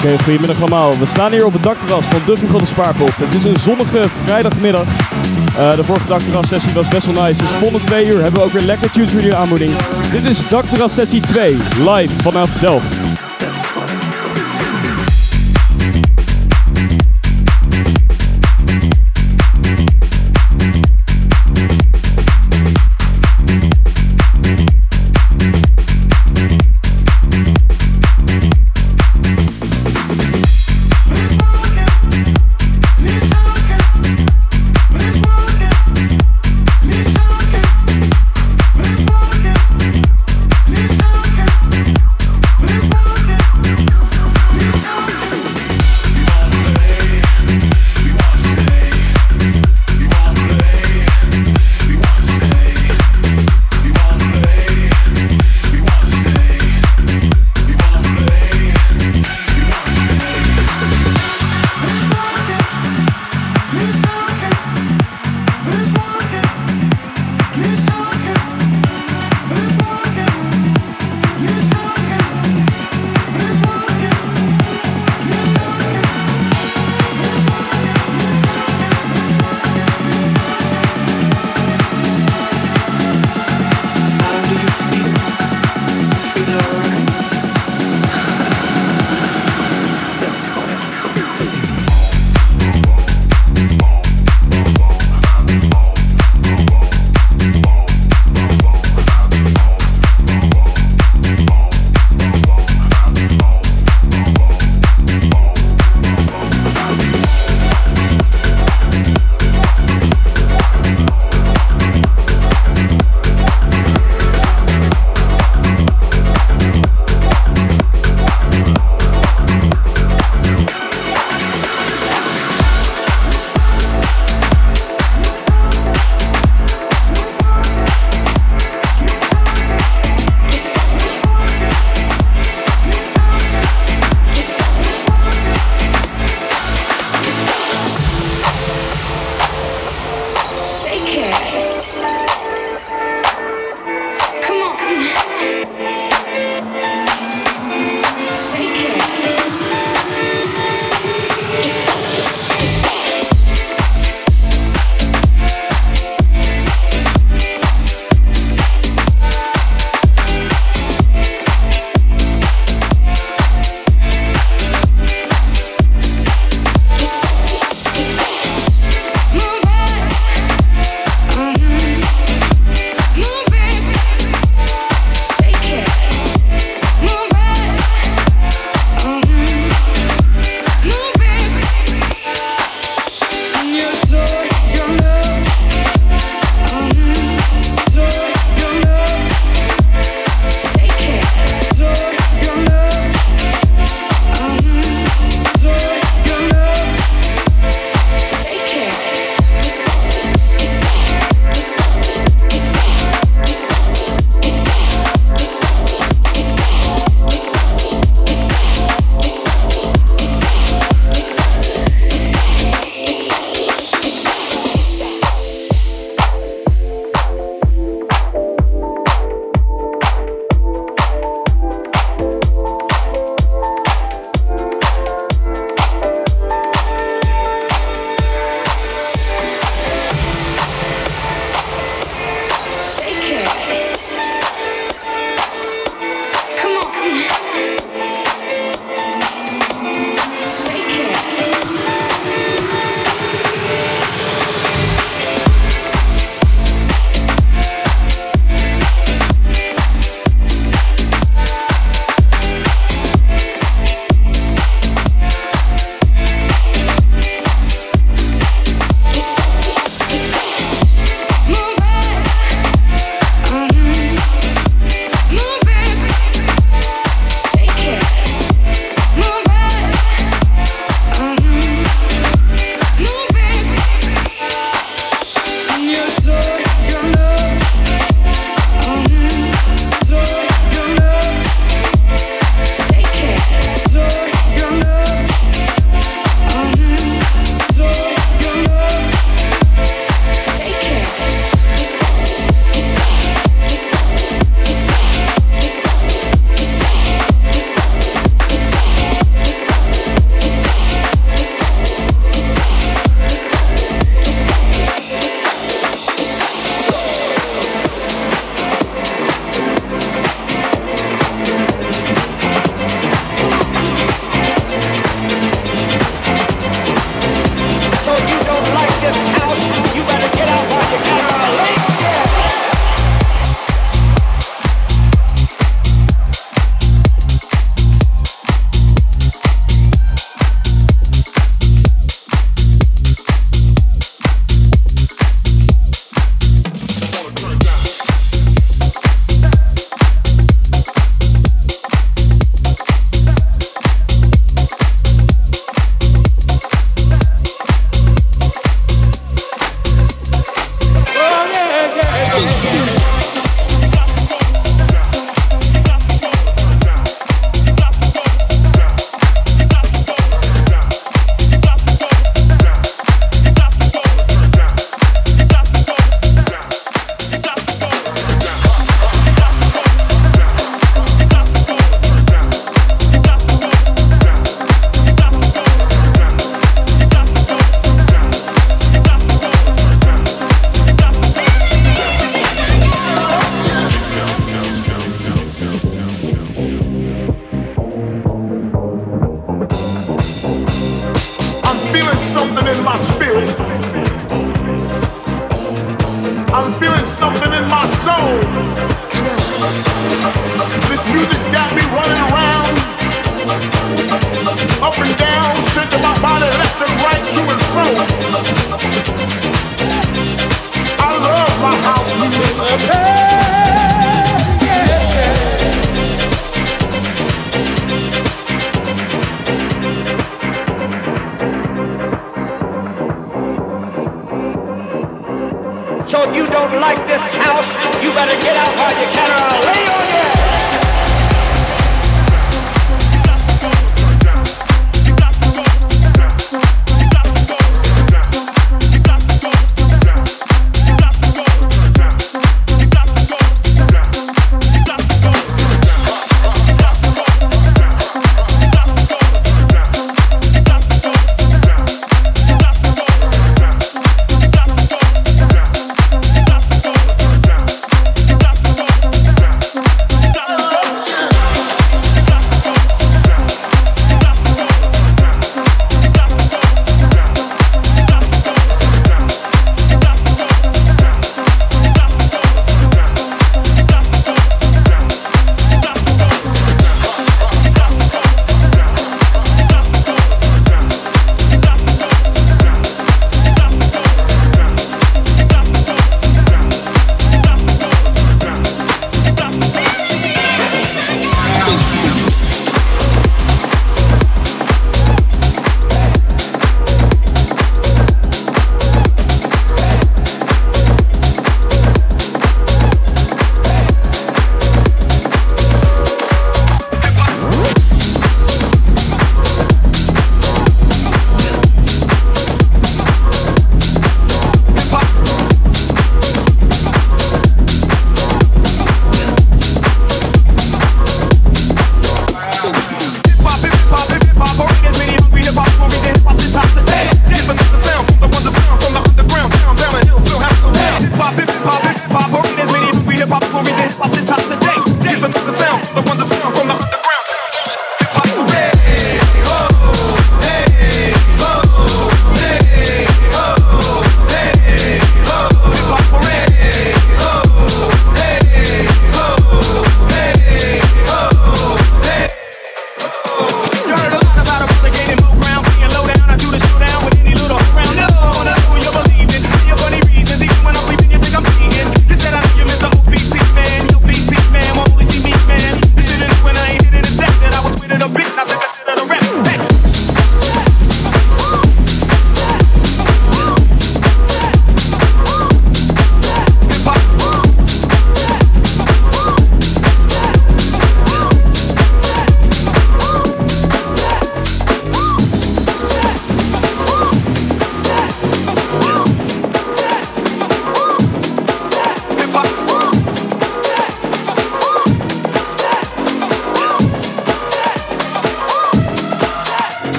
Oké, goedemiddag allemaal. We staan hier op het dakterras van de Vroege Spaarpot. Het is een zonnige vrijdagmiddag. Uh, de vorige dakterras sessie was best wel nice. Dus volgende twee uur hebben we ook weer lekker tunes voor jullie aanmoeding. Dit is dakterras sessie 2, live vanaf Delft.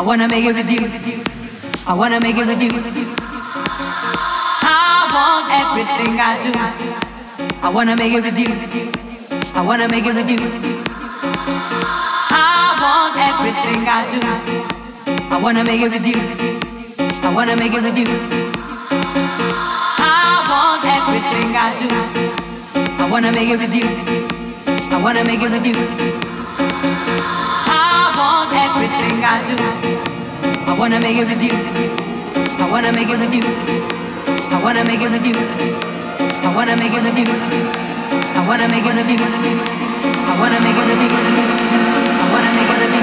Wanna make it with you. I wanna make it with you. I want everything I do. I wanna make it with you. I wanna make it with you. I want everything I do. I wanna make it with you. I wanna make it with you. I want everything I do. I wanna make it with you. I wanna make it with you. Everything I do. I wanna make it with you. I wanna make it with you. I wanna make it with you. I wanna make it with you. I wanna make it with you. I wanna make it with you. I wanna make it with you.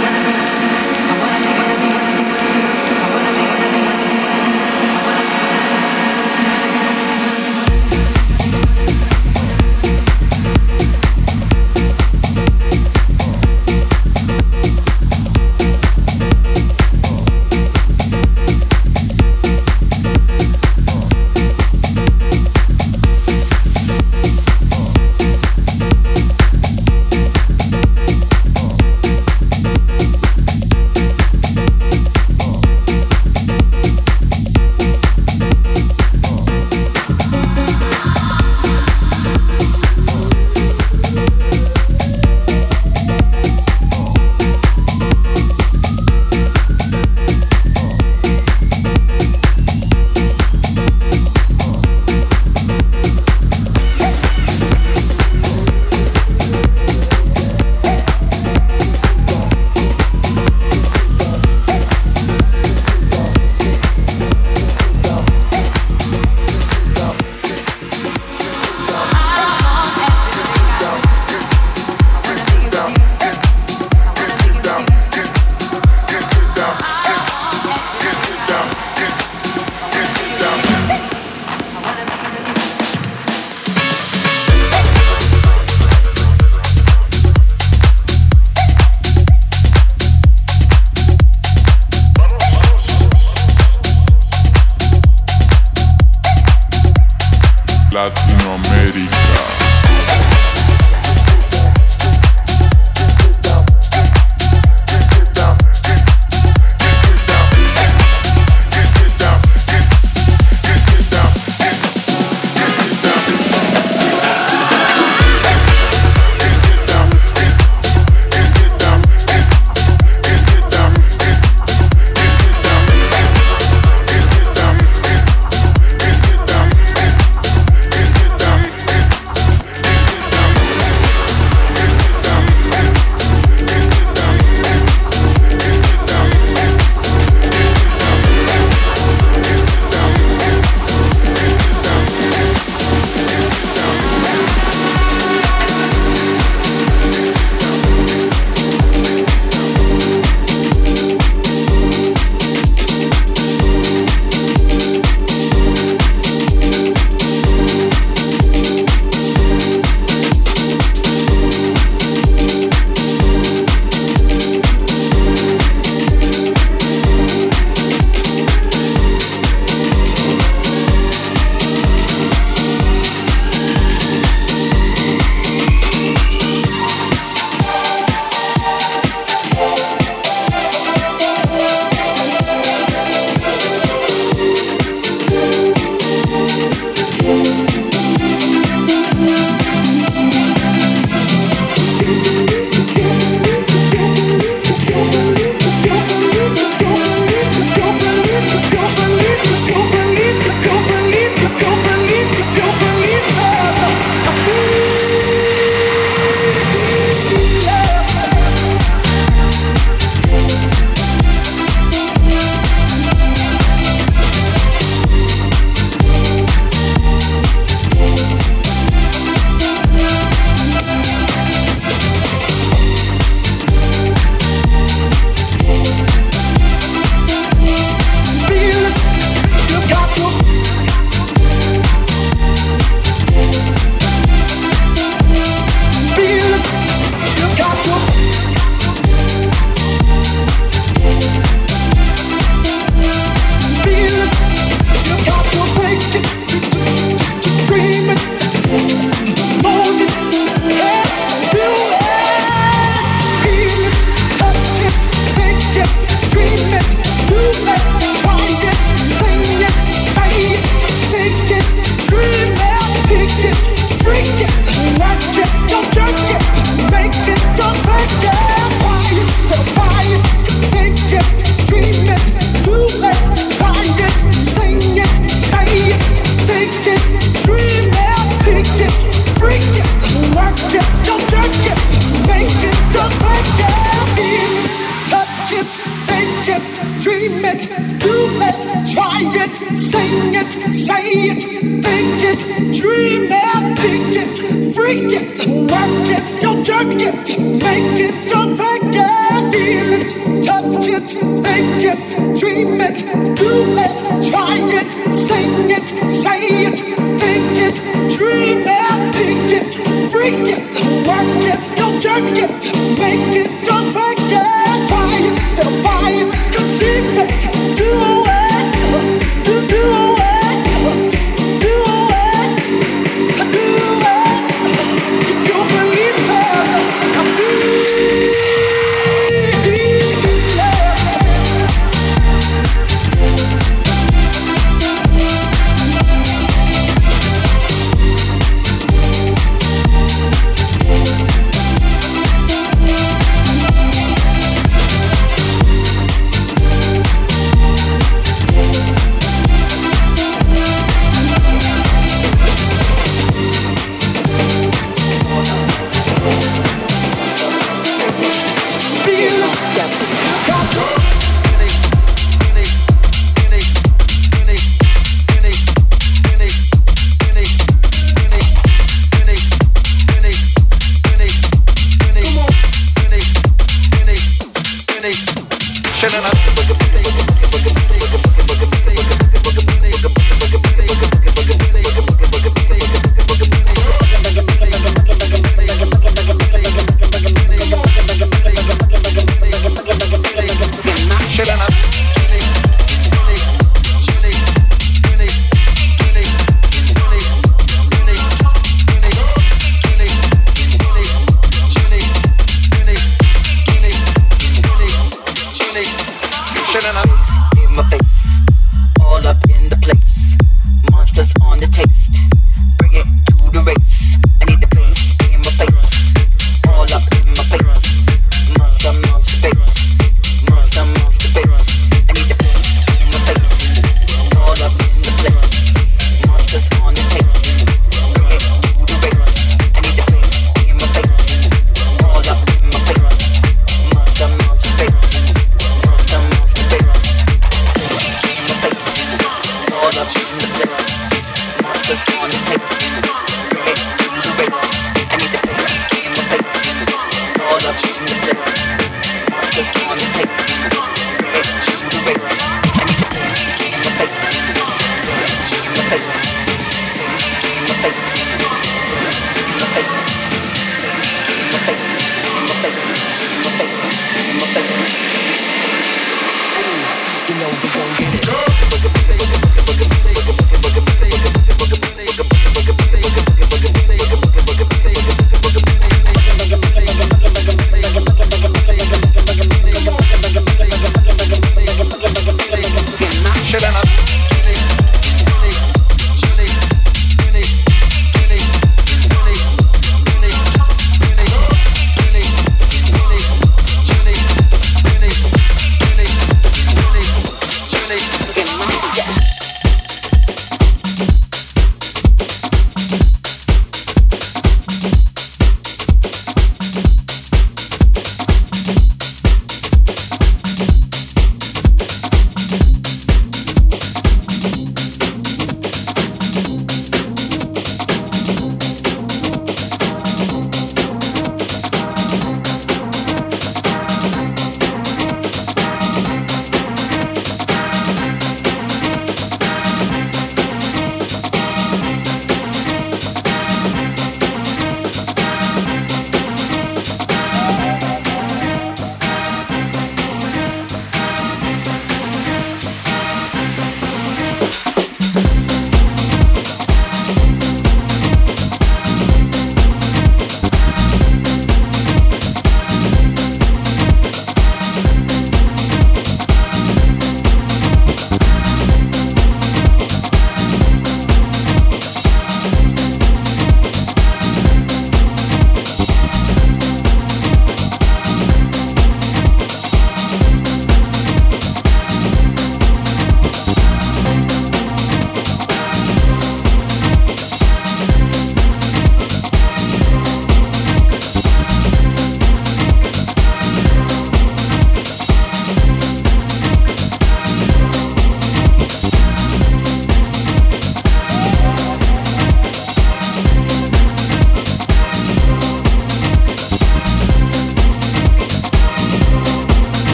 In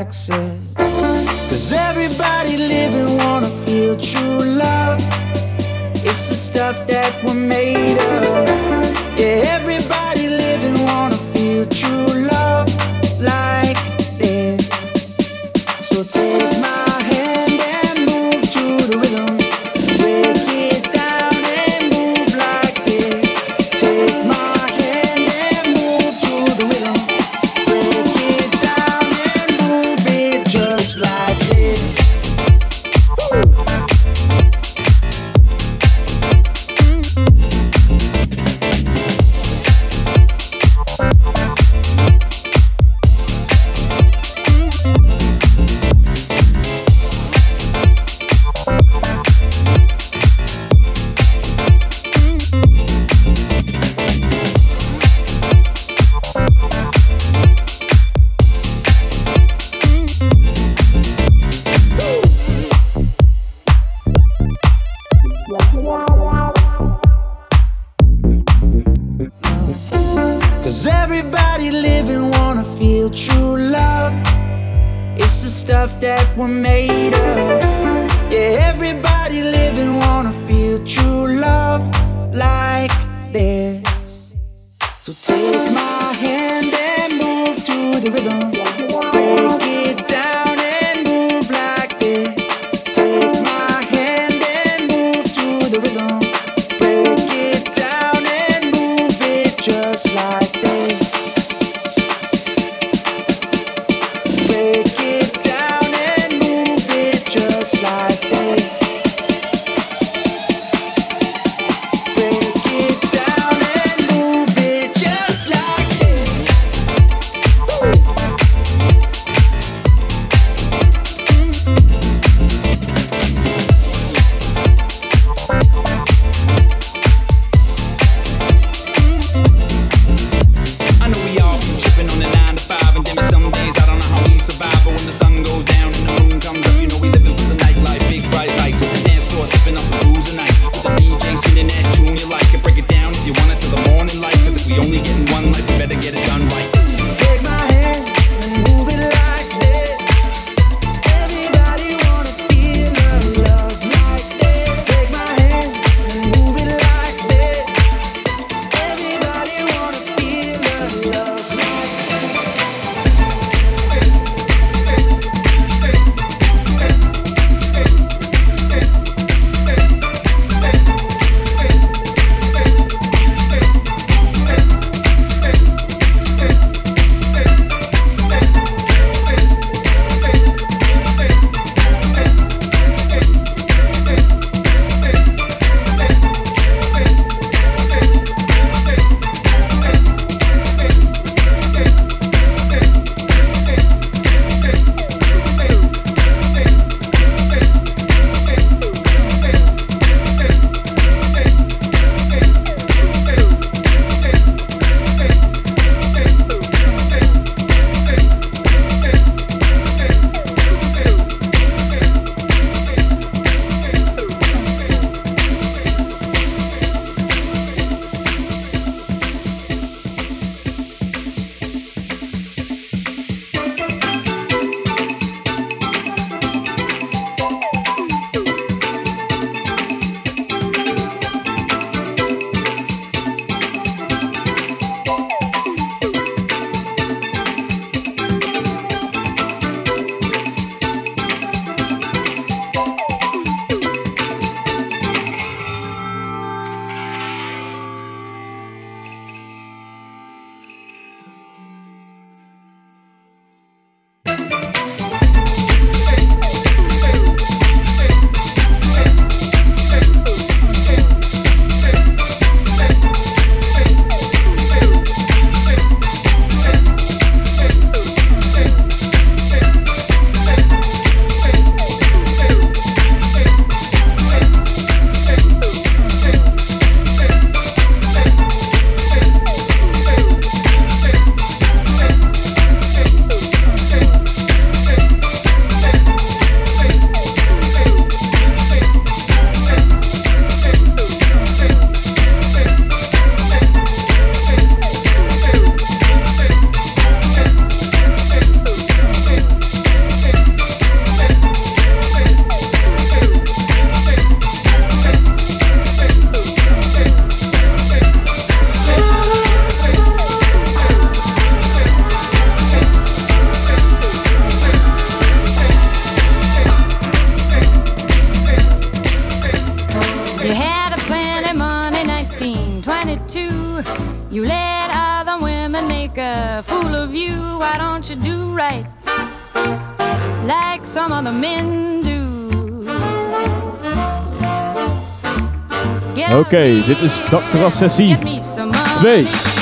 about Dakterras sessie 2.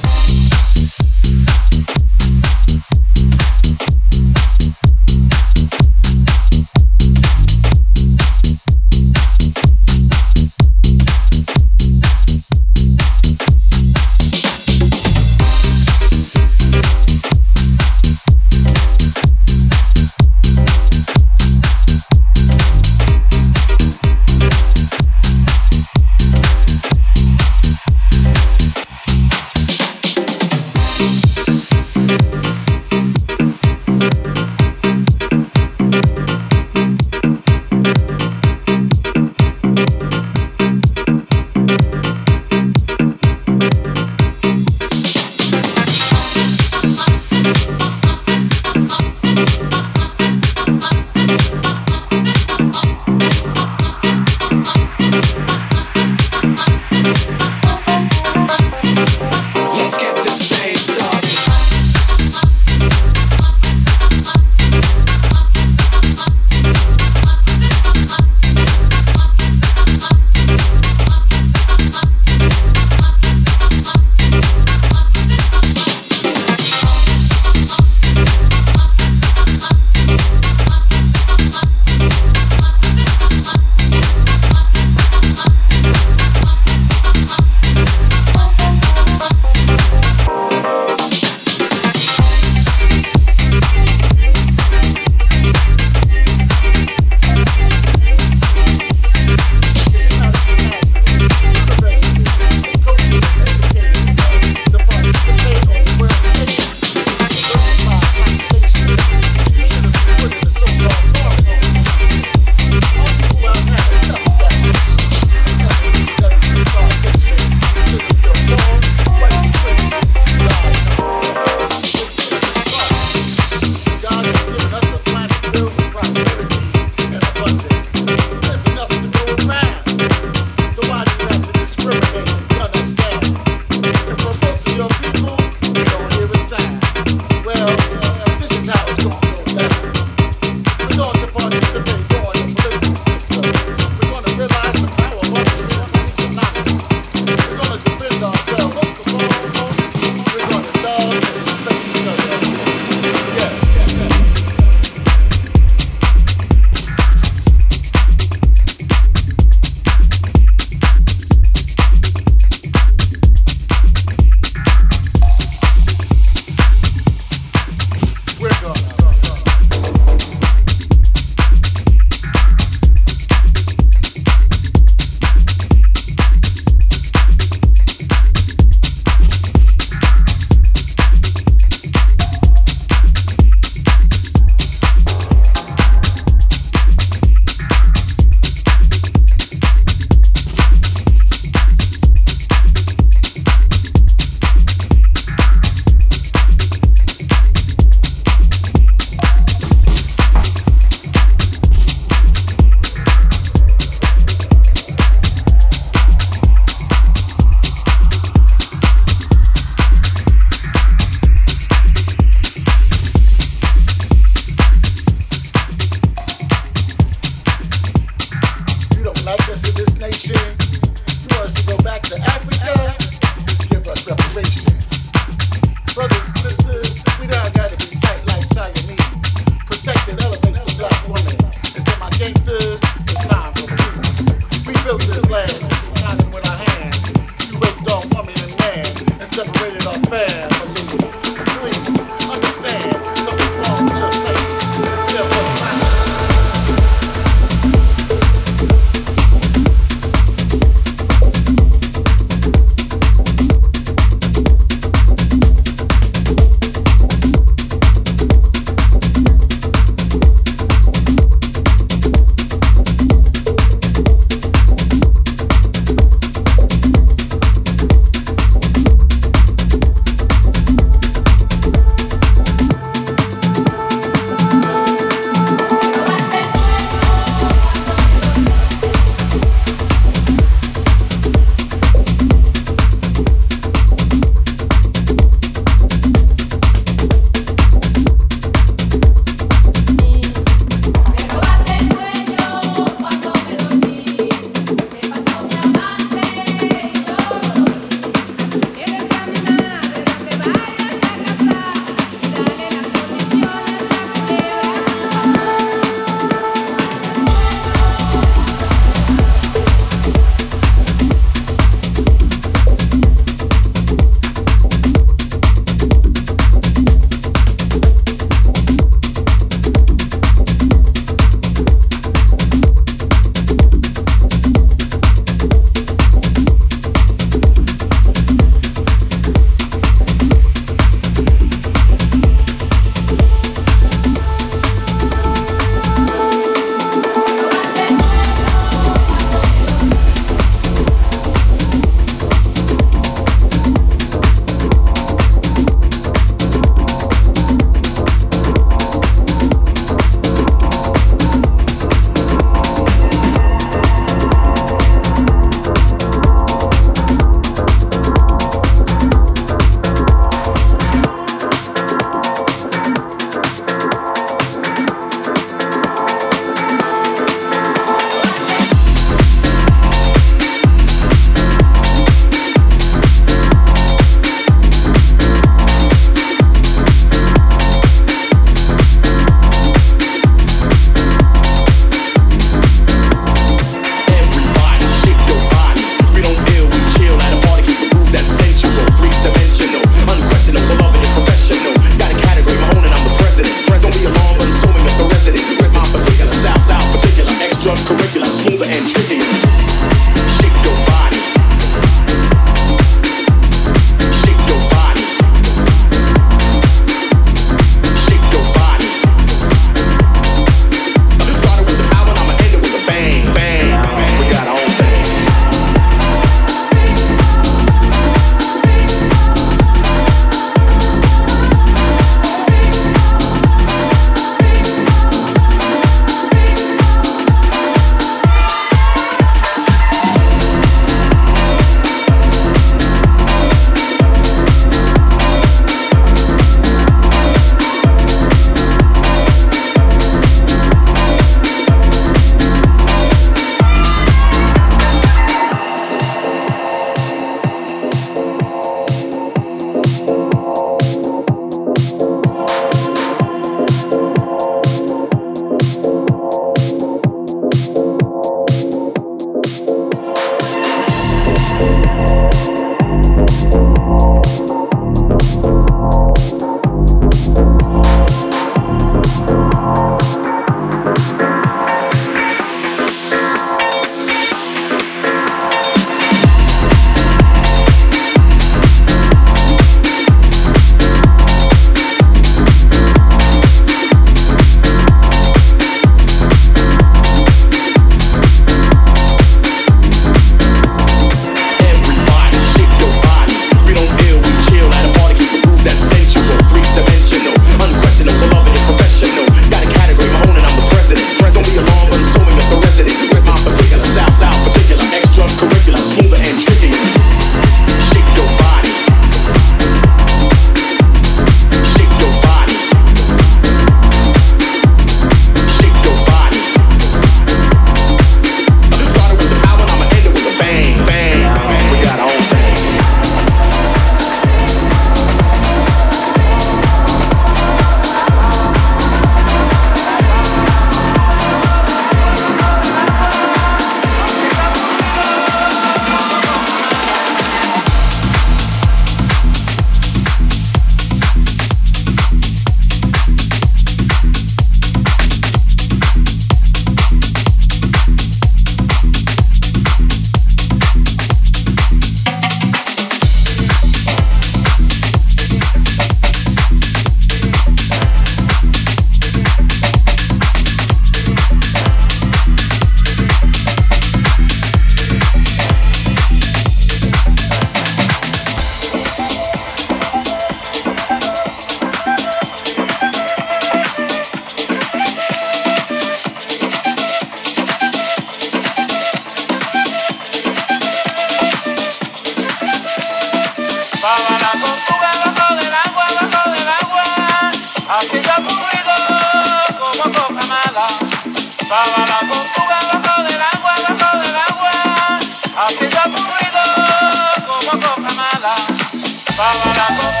Bye.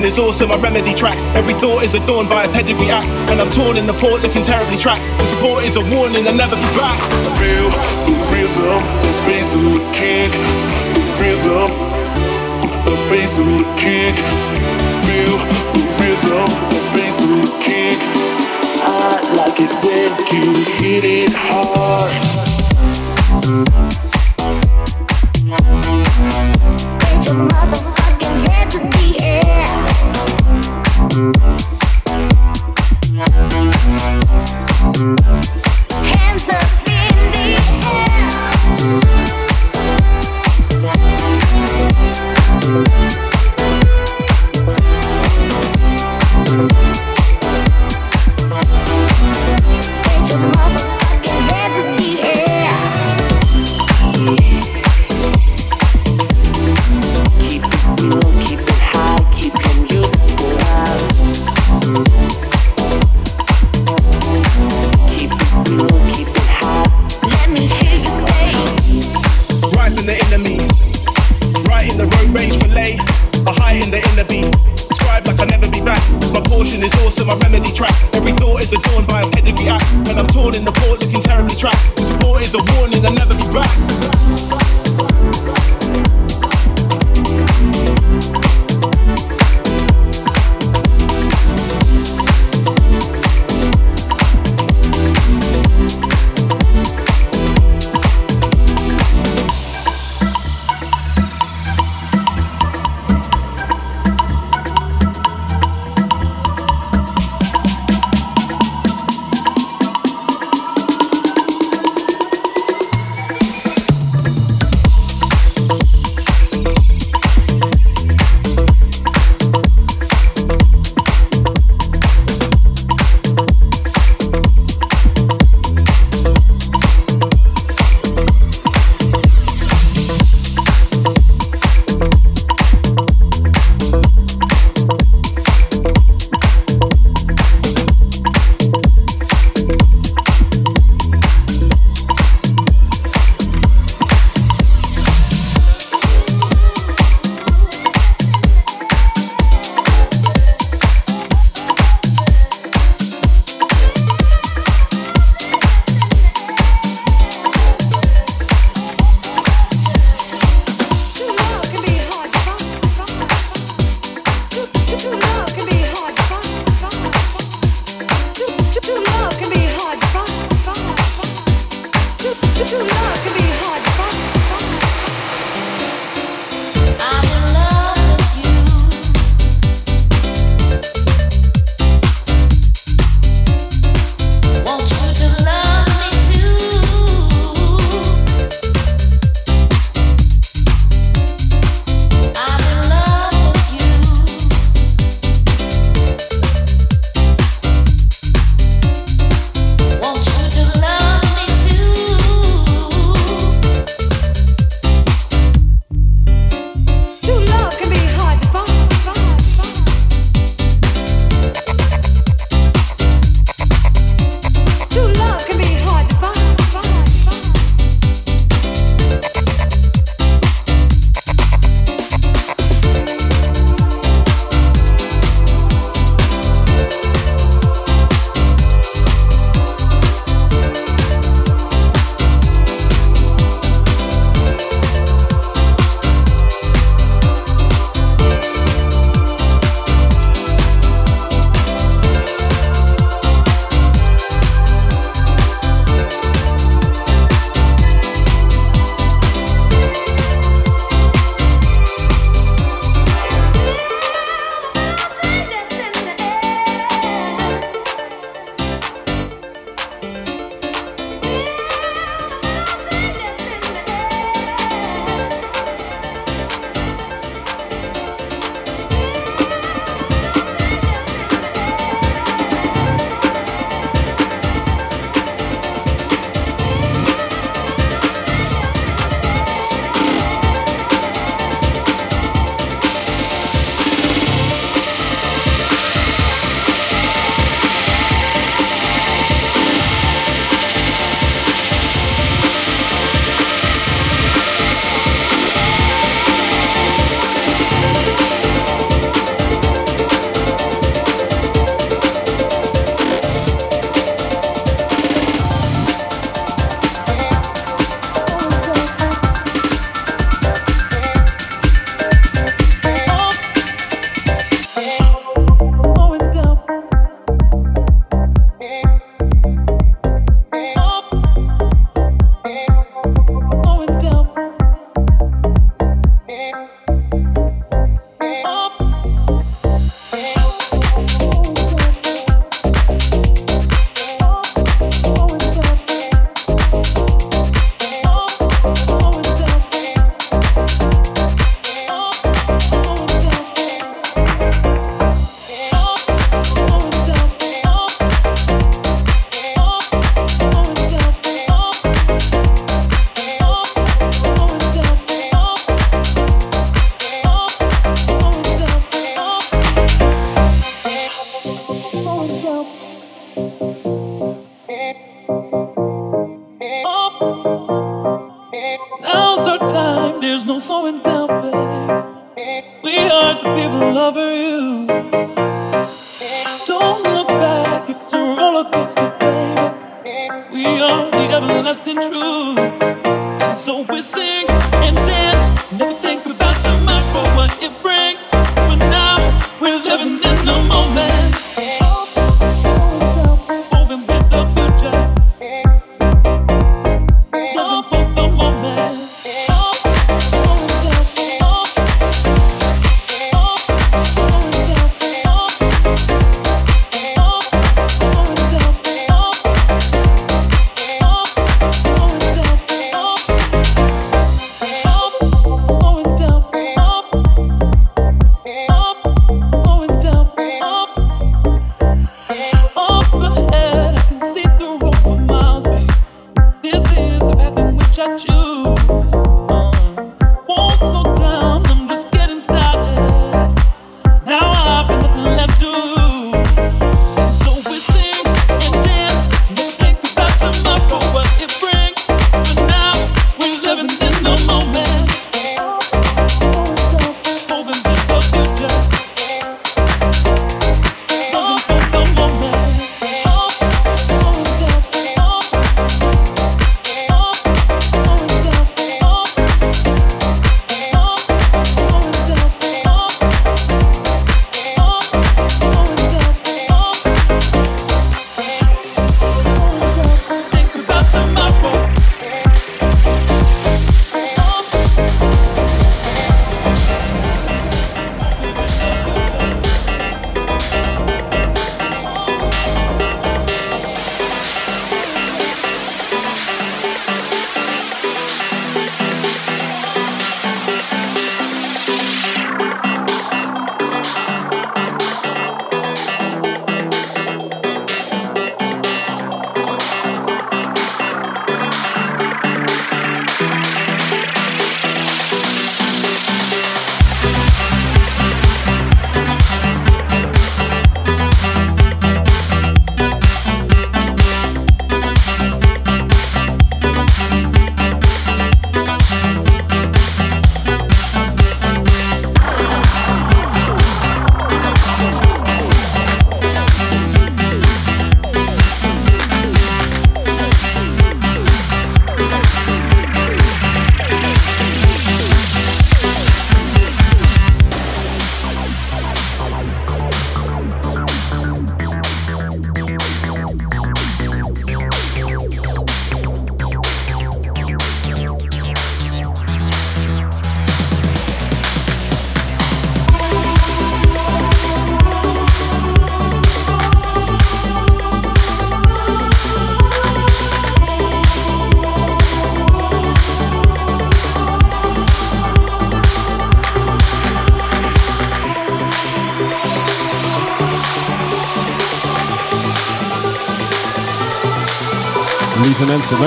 My portion is awesome, my remedy tracks. Every thought is adorned by a pedigree act. When I'm torn in the port, looking terribly trapped. The support is a warning, I'll never be back. Feel the rhythm, the bass and the kick. The rhythm, the bass and the kick. Feel the rhythm, the bass and the kick. I like it when you hit it hard. Raise your motherfucking Thank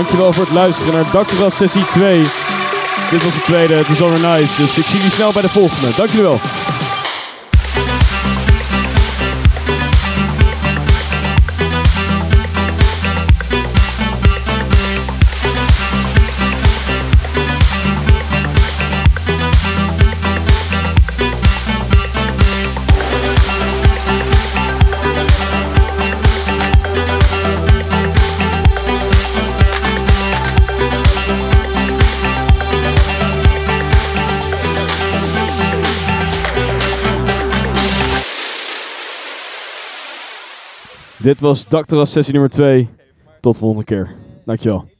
Dankjewel voor het luisteren naar Dakterras sessie 2. Dit was de tweede, het is nice. Dus ik zie jullie snel bij de volgende. Dankjewel. Dit was Dactera sessie nummer 2. Tot de volgende keer. Dankjewel.